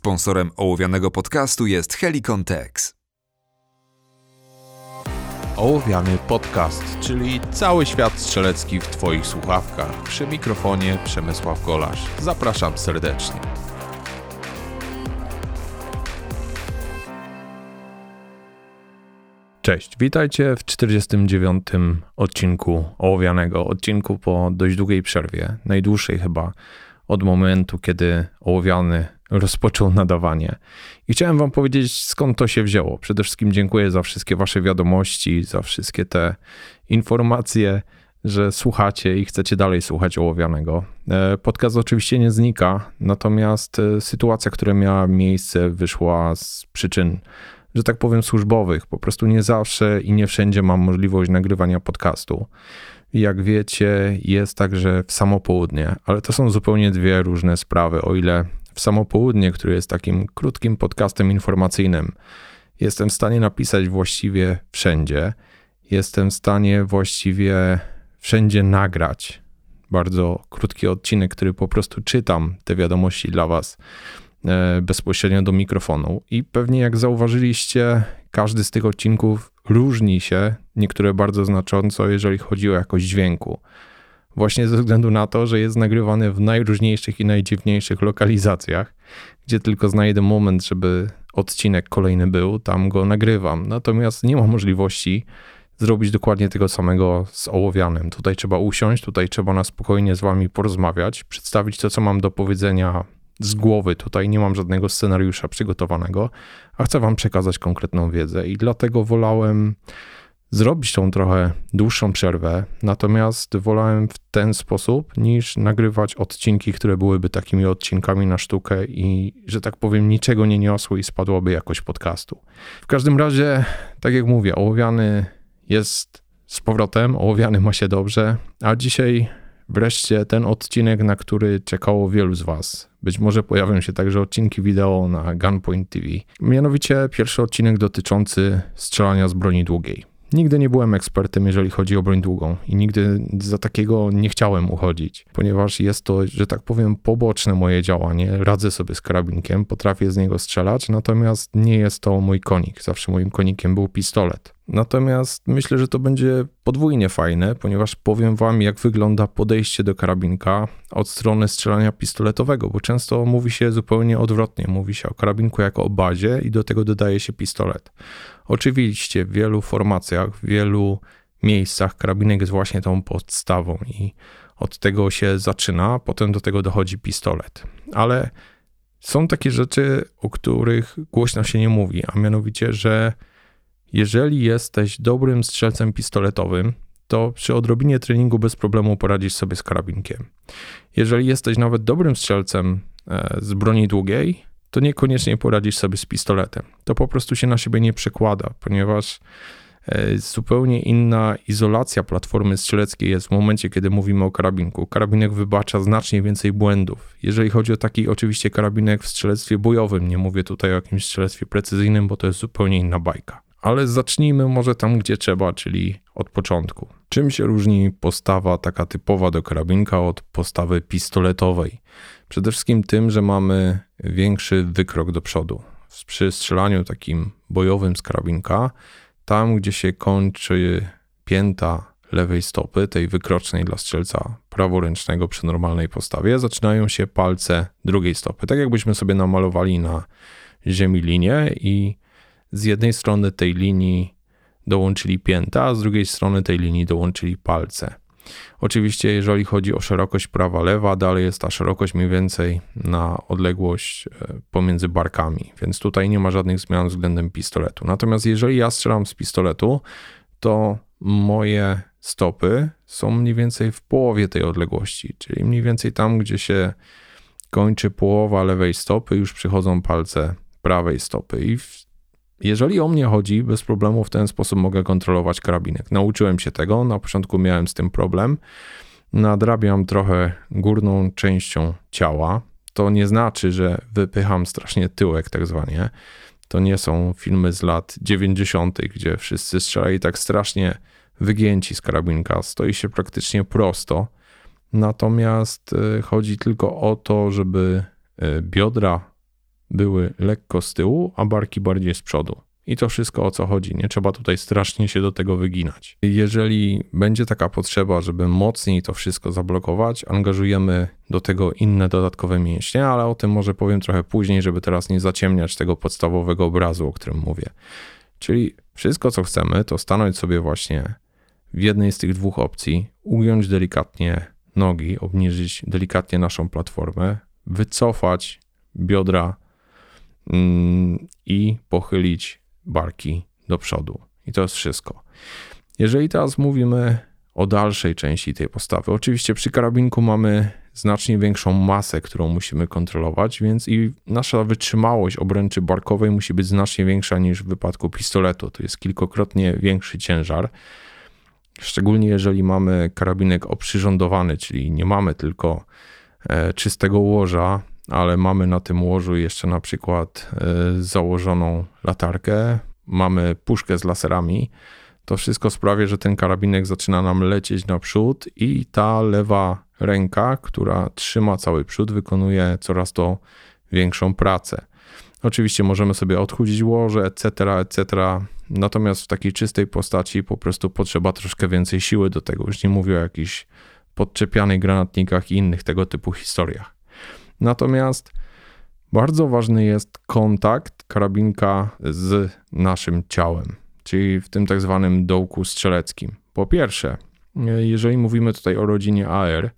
Sponsorem ołowianego podcastu jest Helicon Tex. Ołowiany podcast, czyli cały świat strzelecki w Twoich słuchawkach. Przy mikrofonie Przemysław Golasz. Zapraszam serdecznie. Cześć, witajcie w 49. odcinku Ołowianego. Odcinku po dość długiej przerwie, najdłuższej chyba od momentu, kiedy Ołowiany rozpoczął nadawanie. I chciałem Wam powiedzieć, skąd to się wzięło. Przede wszystkim dziękuję za wszystkie Wasze wiadomości, za wszystkie te informacje, że słuchacie i chcecie dalej słuchać Ołowianego. E, podcast oczywiście nie znika, natomiast e, sytuacja, która miała miejsce, wyszła z przyczyn, że tak powiem, służbowych. Po prostu nie zawsze i nie wszędzie mam możliwość nagrywania podcastu. Jak wiecie, jest także w samopołudnie, ale to są zupełnie dwie różne sprawy. O ile w samopołudnie, który jest takim krótkim podcastem informacyjnym, jestem w stanie napisać właściwie wszędzie, jestem w stanie właściwie wszędzie nagrać bardzo krótki odcinek, który po prostu czytam te wiadomości dla Was e, bezpośrednio do mikrofonu. I pewnie jak zauważyliście, każdy z tych odcinków różni się, niektóre bardzo znacząco, jeżeli chodzi o jakość dźwięku. Właśnie ze względu na to, że jest nagrywany w najróżniejszych i najdziwniejszych lokalizacjach, gdzie tylko znajdę moment, żeby odcinek kolejny był, tam go nagrywam. Natomiast nie ma możliwości zrobić dokładnie tego samego z ołowianem. Tutaj trzeba usiąść, tutaj trzeba na spokojnie z wami porozmawiać, przedstawić to, co mam do powiedzenia z głowy. Tutaj nie mam żadnego scenariusza przygotowanego, a chcę Wam przekazać konkretną wiedzę i dlatego wolałem zrobić tą trochę dłuższą przerwę, natomiast wolałem w ten sposób niż nagrywać odcinki, które byłyby takimi odcinkami na sztukę i, że tak powiem, niczego nie niosły i spadłoby jakość podcastu. W każdym razie, tak jak mówię, ołowiany jest z powrotem, ołowiany ma się dobrze, a dzisiaj wreszcie ten odcinek, na który czekało wielu z Was. Być może pojawią się także odcinki wideo na Gunpoint TV. Mianowicie pierwszy odcinek dotyczący strzelania z broni długiej. Nigdy nie byłem ekspertem, jeżeli chodzi o broń długą i nigdy za takiego nie chciałem uchodzić, ponieważ jest to, że tak powiem, poboczne moje działanie. Radzę sobie z karabinkiem, potrafię z niego strzelać, natomiast nie jest to mój konik. Zawsze moim konikiem był pistolet. Natomiast myślę, że to będzie podwójnie fajne, ponieważ powiem Wam, jak wygląda podejście do karabinka od strony strzelania pistoletowego, bo często mówi się zupełnie odwrotnie. Mówi się o karabinku jako o bazie i do tego dodaje się pistolet. Oczywiście w wielu formacjach, w wielu miejscach karabinek jest właśnie tą podstawą i od tego się zaczyna, potem do tego dochodzi pistolet. Ale są takie rzeczy, o których głośno się nie mówi, a mianowicie, że jeżeli jesteś dobrym strzelcem pistoletowym, to przy odrobinie treningu bez problemu poradzisz sobie z karabinkiem. Jeżeli jesteś nawet dobrym strzelcem e, z broni długiej, to niekoniecznie poradzisz sobie z pistoletem. To po prostu się na siebie nie przekłada, ponieważ e, zupełnie inna izolacja platformy strzeleckiej jest w momencie, kiedy mówimy o karabinku. Karabinek wybacza znacznie więcej błędów. Jeżeli chodzi o taki oczywiście karabinek w strzelectwie bojowym, nie mówię tutaj o jakimś strzelectwie precyzyjnym, bo to jest zupełnie inna bajka. Ale zacznijmy może tam, gdzie trzeba, czyli od początku. Czym się różni postawa taka typowa do karabinka od postawy pistoletowej? Przede wszystkim tym, że mamy większy wykrok do przodu. Przy strzelaniu takim bojowym z karabinka, tam gdzie się kończy pięta lewej stopy, tej wykrocznej dla strzelca praworęcznego przy normalnej postawie, zaczynają się palce drugiej stopy. Tak jakbyśmy sobie namalowali na ziemi linię i z jednej strony tej linii dołączyli pięta, a z drugiej strony tej linii dołączyli palce. Oczywiście, jeżeli chodzi o szerokość prawa-lewa, dalej jest ta szerokość mniej więcej na odległość e, pomiędzy barkami, więc tutaj nie ma żadnych zmian względem pistoletu. Natomiast jeżeli ja strzelam z pistoletu, to moje stopy są mniej więcej w połowie tej odległości, czyli mniej więcej tam, gdzie się kończy połowa lewej stopy, już przychodzą palce prawej stopy. I w jeżeli o mnie chodzi, bez problemu w ten sposób mogę kontrolować karabinek. Nauczyłem się tego, na początku miałem z tym problem. Nadrabiam trochę górną częścią ciała. To nie znaczy, że wypycham strasznie tyłek, tak zwanie. To nie są filmy z lat 90., gdzie wszyscy strzelali tak strasznie wygięci z karabinka. Stoi się praktycznie prosto. Natomiast y, chodzi tylko o to, żeby y, biodra były lekko z tyłu, a barki bardziej z przodu. I to wszystko o co chodzi. Nie trzeba tutaj strasznie się do tego wyginać. Jeżeli będzie taka potrzeba, żeby mocniej to wszystko zablokować, angażujemy do tego inne dodatkowe mięśnie, ale o tym może powiem trochę później, żeby teraz nie zaciemniać tego podstawowego obrazu, o którym mówię. Czyli wszystko, co chcemy, to stanąć sobie właśnie w jednej z tych dwóch opcji, ugiąć delikatnie nogi, obniżyć delikatnie naszą platformę, wycofać biodra i pochylić barki do przodu. I to jest wszystko. Jeżeli teraz mówimy o dalszej części tej postawy, oczywiście przy karabinku mamy znacznie większą masę, którą musimy kontrolować, więc i nasza wytrzymałość obręczy barkowej musi być znacznie większa niż w wypadku pistoletu. To jest kilkokrotnie większy ciężar. Szczególnie jeżeli mamy karabinek oprzyrządowany, czyli nie mamy tylko e, czystego łoża, ale mamy na tym łożu jeszcze na przykład e, założoną latarkę, mamy puszkę z laserami, to wszystko sprawia, że ten karabinek zaczyna nam lecieć naprzód i ta lewa ręka, która trzyma cały przód, wykonuje coraz to większą pracę. Oczywiście możemy sobie odchudzić łoże, etc., etc. Natomiast w takiej czystej postaci po prostu potrzeba troszkę więcej siły do tego. Już nie mówię o jakichś podczepianych granatnikach i innych tego typu historiach. Natomiast bardzo ważny jest kontakt karabinka z naszym ciałem, czyli w tym tak zwanym dołku strzeleckim. Po pierwsze, jeżeli mówimy tutaj o rodzinie AR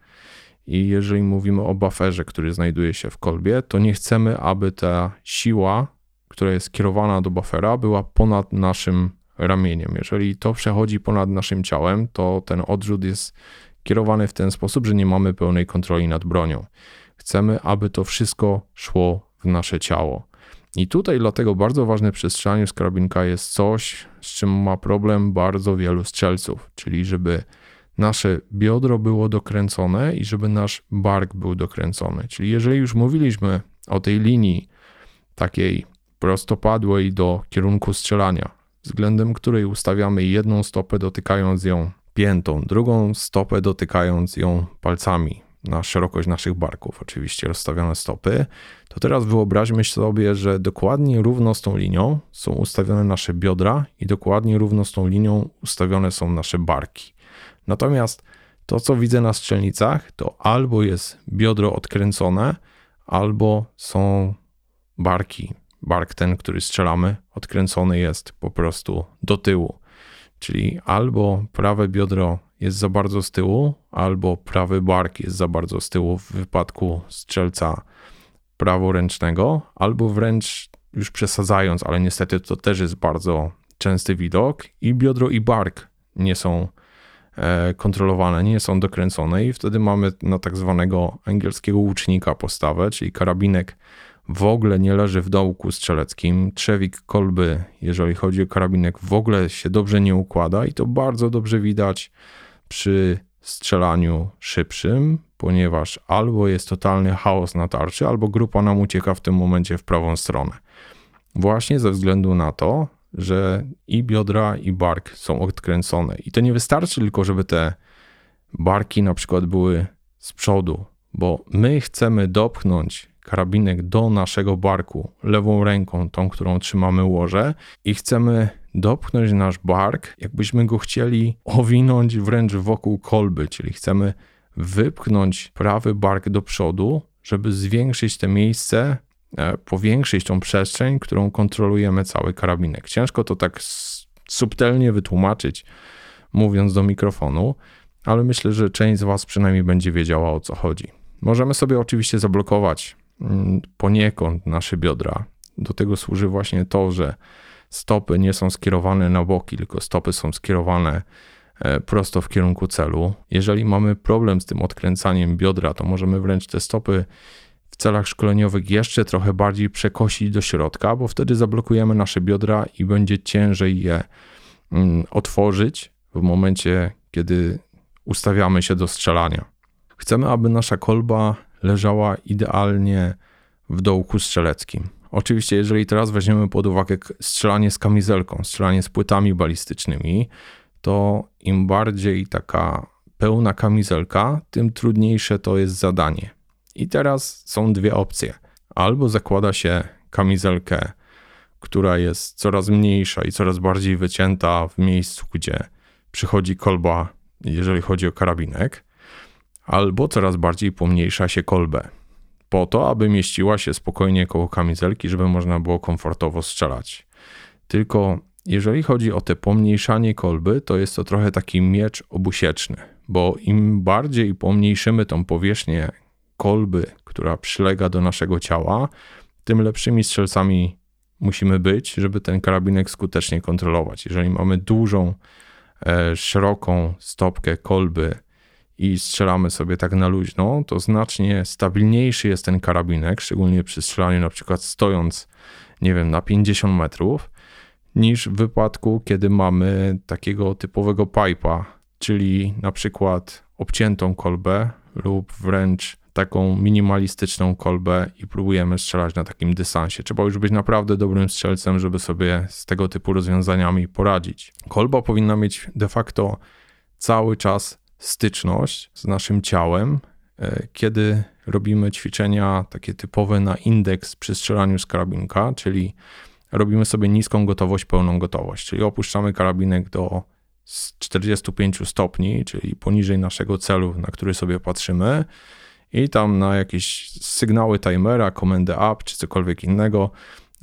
i jeżeli mówimy o bufferze, który znajduje się w kolbie, to nie chcemy, aby ta siła, która jest kierowana do buffera, była ponad naszym ramieniem. Jeżeli to przechodzi ponad naszym ciałem, to ten odrzut jest kierowany w ten sposób, że nie mamy pełnej kontroli nad bronią. Chcemy, aby to wszystko szło w nasze ciało. I tutaj dlatego bardzo ważne przy strzelaniu z karabinka jest coś, z czym ma problem bardzo wielu strzelców, czyli żeby nasze biodro było dokręcone i żeby nasz bark był dokręcony. Czyli jeżeli już mówiliśmy o tej linii takiej prostopadłej do kierunku strzelania, względem której ustawiamy jedną stopę dotykając ją piętą, drugą stopę dotykając ją palcami, na szerokość naszych barków, oczywiście rozstawione stopy, to teraz wyobraźmy sobie, że dokładnie równo z tą linią są ustawione nasze biodra i dokładnie równo z tą linią ustawione są nasze barki. Natomiast to, co widzę na strzelnicach, to albo jest biodro odkręcone, albo są barki. Bark ten, który strzelamy, odkręcony jest po prostu do tyłu. Czyli albo prawe biodro jest za bardzo z tyłu, albo prawy bark jest za bardzo z tyłu w wypadku strzelca praworęcznego, albo wręcz już przesadzając, ale niestety to też jest bardzo częsty widok, i biodro i bark nie są e, kontrolowane, nie są dokręcone, i wtedy mamy na tak zwanego angielskiego łucznika postawę, czyli karabinek w ogóle nie leży w dołku strzeleckim. Trzewik kolby, jeżeli chodzi o karabinek, w ogóle się dobrze nie układa, i to bardzo dobrze widać przy strzelaniu szybszym, ponieważ albo jest totalny chaos na tarczy, albo grupa nam ucieka w tym momencie w prawą stronę. Właśnie ze względu na to, że i biodra, i bark są odkręcone. I to nie wystarczy tylko, żeby te barki na przykład były z przodu, bo my chcemy dopchnąć karabinek do naszego barku lewą ręką, tą, którą trzymamy łoże, i chcemy dopchnąć nasz bark, jakbyśmy go chcieli owinąć wręcz wokół kolby, czyli chcemy wypchnąć prawy bark do przodu, żeby zwiększyć te miejsce, e, powiększyć tą przestrzeń, którą kontrolujemy cały karabinek. Ciężko to tak subtelnie wytłumaczyć, mówiąc do mikrofonu, ale myślę, że część z Was przynajmniej będzie wiedziała o co chodzi. Możemy sobie oczywiście zablokować mm, poniekąd nasze biodra. Do tego służy właśnie to, że stopy nie są skierowane na boki, tylko stopy są skierowane e, prosto w kierunku celu. Jeżeli mamy problem z tym odkręcaniem biodra, to możemy wręcz te stopy w celach szkoleniowych jeszcze trochę bardziej przekosić do środka, bo wtedy zablokujemy nasze biodra i będzie ciężej je mm, otworzyć w momencie, kiedy ustawiamy się do strzelania. Chcemy, aby nasza kolba leżała idealnie w dołku strzeleckim. Oczywiście, jeżeli teraz weźmiemy pod uwagę strzelanie z kamizelką, strzelanie z płytami balistycznymi, to im bardziej taka pełna kamizelka, tym trudniejsze to jest zadanie. I teraz są dwie opcje. Albo zakłada się kamizelkę, która jest coraz mniejsza i coraz bardziej wycięta w miejscu, gdzie przychodzi kolba, jeżeli chodzi o karabinek, albo coraz bardziej pomniejsza się kolbę, po to, aby mieściła się spokojnie koło kamizelki, żeby można było komfortowo strzelać. Tylko jeżeli chodzi o te pomniejszanie kolby, to jest to trochę taki miecz obusieczny, bo im bardziej pomniejszymy tą powierzchnię kolby, która przylega do naszego ciała, tym lepszymi strzelcami musimy być, żeby ten karabinek skutecznie kontrolować. Jeżeli mamy dużą, e, szeroką stopkę kolby i strzelamy sobie tak na luźno, to znacznie stabilniejszy jest ten karabinek, szczególnie przy strzelaniu na przykład stojąc, nie wiem, na 50 metrów, niż w wypadku, kiedy mamy takiego typowego pipa, czyli na przykład obciętą kolbę lub wręcz taką minimalistyczną kolbę i próbujemy strzelać na takim dystansie. Trzeba już być naprawdę dobrym strzelcem, żeby sobie z tego typu rozwiązaniami poradzić. Kolba powinna mieć de facto cały czas styczność z naszym ciałem, e, kiedy robimy ćwiczenia takie typowe na indeks przy strzelaniu z karabinka, czyli robimy sobie niską gotowość, pełną gotowość, czyli opuszczamy karabinek do 45 stopni, czyli poniżej naszego celu, na który sobie patrzymy i tam na jakieś sygnały timera, komendę up czy cokolwiek innego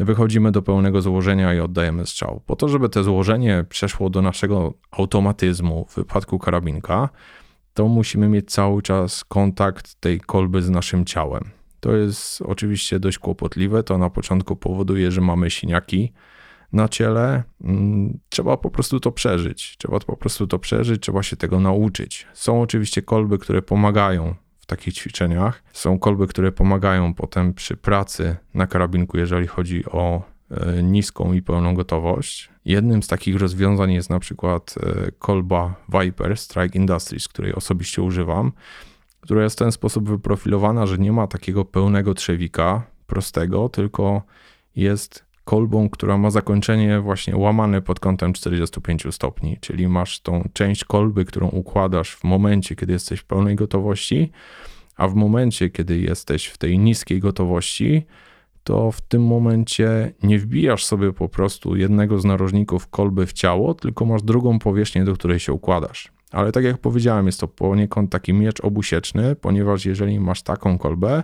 wychodzimy do pełnego złożenia i oddajemy strzał. Po to, żeby to złożenie przeszło do naszego automatyzmu w wypadku karabinka, to musimy mieć cały czas kontakt tej kolby z naszym ciałem. To jest oczywiście dość kłopotliwe. To na początku powoduje, że mamy siniaki na ciele. Mm, trzeba po prostu to przeżyć. Trzeba po prostu to przeżyć, trzeba się tego nauczyć. Są oczywiście kolby, które pomagają takich ćwiczeniach. Są kolby, które pomagają potem przy pracy na karabinku, jeżeli chodzi o e, niską i pełną gotowość. Jednym z takich rozwiązań jest na przykład e, kolba Viper Strike Industries, której osobiście używam która jest w ten sposób wyprofilowana, że nie ma takiego pełnego trzewika prostego, tylko jest kolbą, która ma zakończenie właśnie łamane pod kątem 45 stopni, czyli masz tą część kolby, którą układasz w momencie, kiedy jesteś w pełnej gotowości, a w momencie, kiedy jesteś w tej niskiej gotowości, to w tym momencie nie wbijasz sobie po prostu jednego z narożników kolby w ciało, tylko masz drugą powierzchnię, do której się układasz. Ale tak jak powiedziałem, jest to poniekąd taki miecz obusieczny, ponieważ jeżeli masz taką kolbę,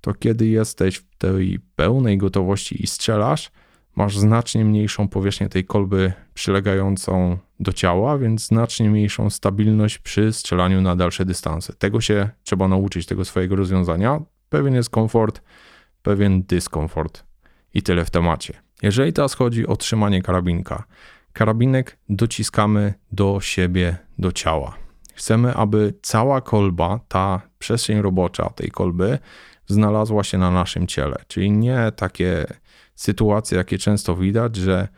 to kiedy jesteś w tej pełnej gotowości i strzelasz, masz znacznie mniejszą powierzchnię tej kolby przylegającą do ciała, więc znacznie mniejszą stabilność przy strzelaniu na dalsze dystanse. Tego się trzeba nauczyć, tego swojego rozwiązania. Pewien jest komfort, pewien dyskomfort i tyle w temacie. Jeżeli teraz chodzi o trzymanie karabinka, karabinek dociskamy do siebie, do ciała. Chcemy, aby cała kolba, ta przestrzeń robocza tej kolby, znalazła się na naszym ciele. Czyli nie takie sytuacje, jakie często widać, że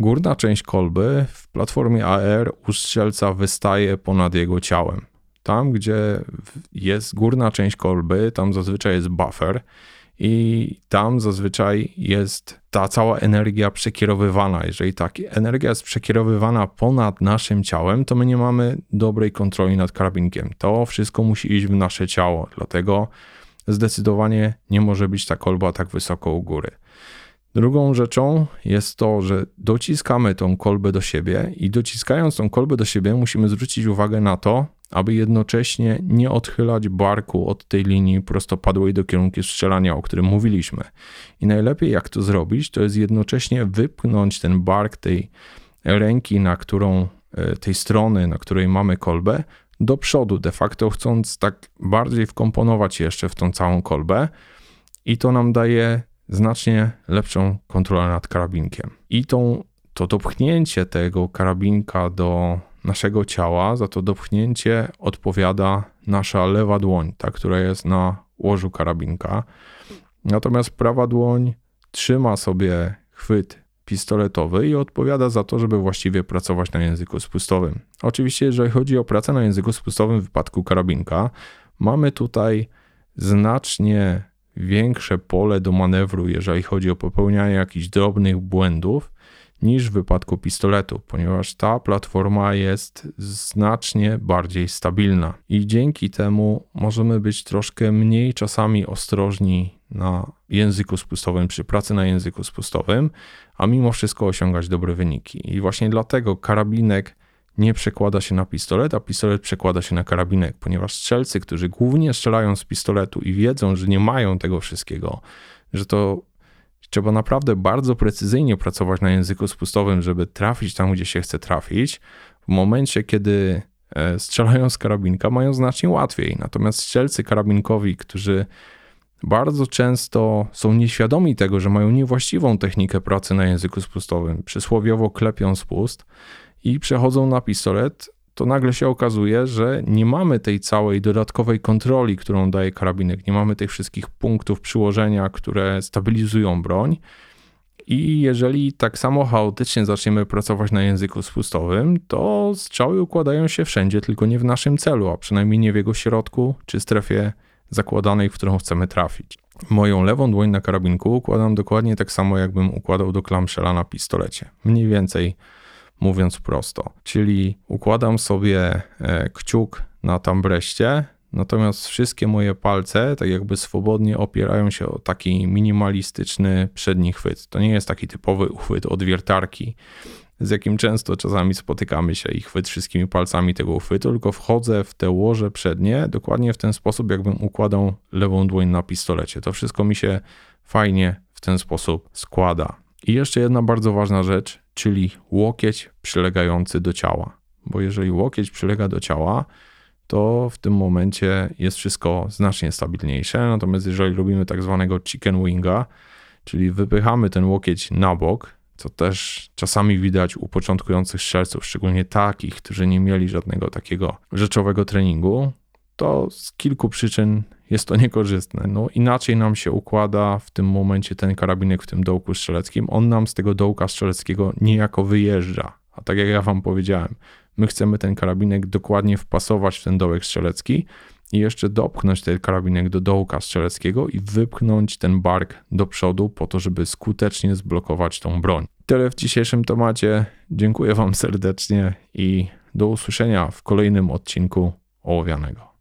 górna część kolby w platformie AR u strzelca wystaje ponad jego ciałem. Tam, gdzie jest górna część kolby, tam zazwyczaj jest buffer i tam zazwyczaj jest ta cała energia przekierowywana. Jeżeli ta energia jest przekierowywana ponad naszym ciałem, to my nie mamy dobrej kontroli nad karabinkiem. To wszystko musi iść w nasze ciało, dlatego zdecydowanie nie może być ta kolba tak wysoko u góry. Drugą rzeczą jest to, że dociskamy tą kolbę do siebie i dociskając tą kolbę do siebie musimy zwrócić uwagę na to, aby jednocześnie nie odchylać barku od tej linii prostopadłej do kierunku strzelania, o którym mówiliśmy. I najlepiej jak to zrobić, to jest jednocześnie wypchnąć ten bark tej ręki, na którą, e, tej strony, na której mamy kolbę, do przodu, de facto chcąc tak bardziej wkomponować jeszcze w tą całą kolbę i to nam daje znacznie lepszą kontrolę nad karabinkiem. I tą, to dopchnięcie tego karabinka do naszego ciała, za to dopchnięcie odpowiada nasza lewa dłoń, ta, która jest na łożu karabinka. Natomiast prawa dłoń trzyma sobie chwyt pistoletowy i odpowiada za to, żeby właściwie pracować na języku spustowym. Oczywiście, jeżeli chodzi o pracę na języku spustowym w wypadku karabinka, mamy tutaj znacznie większe pole do manewru, jeżeli chodzi o popełnianie jakichś drobnych błędów, niż w wypadku pistoletu, ponieważ ta platforma jest znacznie bardziej stabilna i dzięki temu możemy być troszkę mniej czasami ostrożni na języku spustowym, przy pracy na języku spustowym, a mimo wszystko osiągać dobre wyniki. I właśnie dlatego karabinek nie przekłada się na pistolet, a pistolet przekłada się na karabinek, ponieważ strzelcy, którzy głównie strzelają z pistoletu i wiedzą, że nie mają tego wszystkiego, że to trzeba naprawdę bardzo precyzyjnie pracować na języku spustowym, żeby trafić tam, gdzie się chce trafić. W momencie, kiedy e, strzelają z karabinka, mają znacznie łatwiej. Natomiast strzelcy karabinkowi, którzy bardzo często są nieświadomi tego, że mają niewłaściwą technikę pracy na języku spustowym, przysłowiowo klepią spust i przechodzą na pistolet, to nagle się okazuje, że nie mamy tej całej dodatkowej kontroli, którą daje karabinek, nie mamy tych wszystkich punktów przyłożenia, które stabilizują broń. I jeżeli tak samo chaotycznie zaczniemy pracować na języku spustowym, to strzały układają się wszędzie, tylko nie w naszym celu, a przynajmniej nie w jego środku czy strefie zakładanej, w którą chcemy trafić. Moją lewą dłoń na karabinku układam dokładnie tak samo, jakbym układał do klamszela na pistolecie. Mniej więcej mówiąc prosto. Czyli układam sobie e, kciuk na tambreście, natomiast wszystkie moje palce tak jakby swobodnie opierają się o taki minimalistyczny przedni chwyt. To nie jest taki typowy uchwyt od wiertarki, z jakim często czasami spotykamy się i chwyt wszystkimi palcami tego uchwytu, tylko wchodzę w te łoże przednie dokładnie w ten sposób, jakbym układał lewą dłoń na pistolecie. To wszystko mi się fajnie w ten sposób składa. I jeszcze jedna bardzo ważna rzecz, czyli łokieć przylegający do ciała. Bo jeżeli łokieć przylega do ciała, to w tym momencie jest wszystko znacznie stabilniejsze. Natomiast jeżeli robimy tak zwanego chicken winga, czyli wypychamy ten łokieć na bok, co też czasami widać u początkujących strzelców, szczególnie takich, którzy nie mieli żadnego takiego rzeczowego treningu, to z kilku przyczyn jest to niekorzystne. No, inaczej nam się układa w tym momencie ten karabinek w tym dołku strzeleckim. On nam z tego dołka strzeleckiego niejako wyjeżdża. A tak jak ja wam powiedziałem, my chcemy ten karabinek dokładnie wpasować w ten dołek strzelecki i jeszcze dopchnąć ten karabinek do dołka strzeleckiego i wypchnąć ten bark do przodu po to, żeby skutecznie zblokować tą broń. Tyle w dzisiejszym temacie. Dziękuję wam serdecznie i do usłyszenia w kolejnym odcinku ołowianego.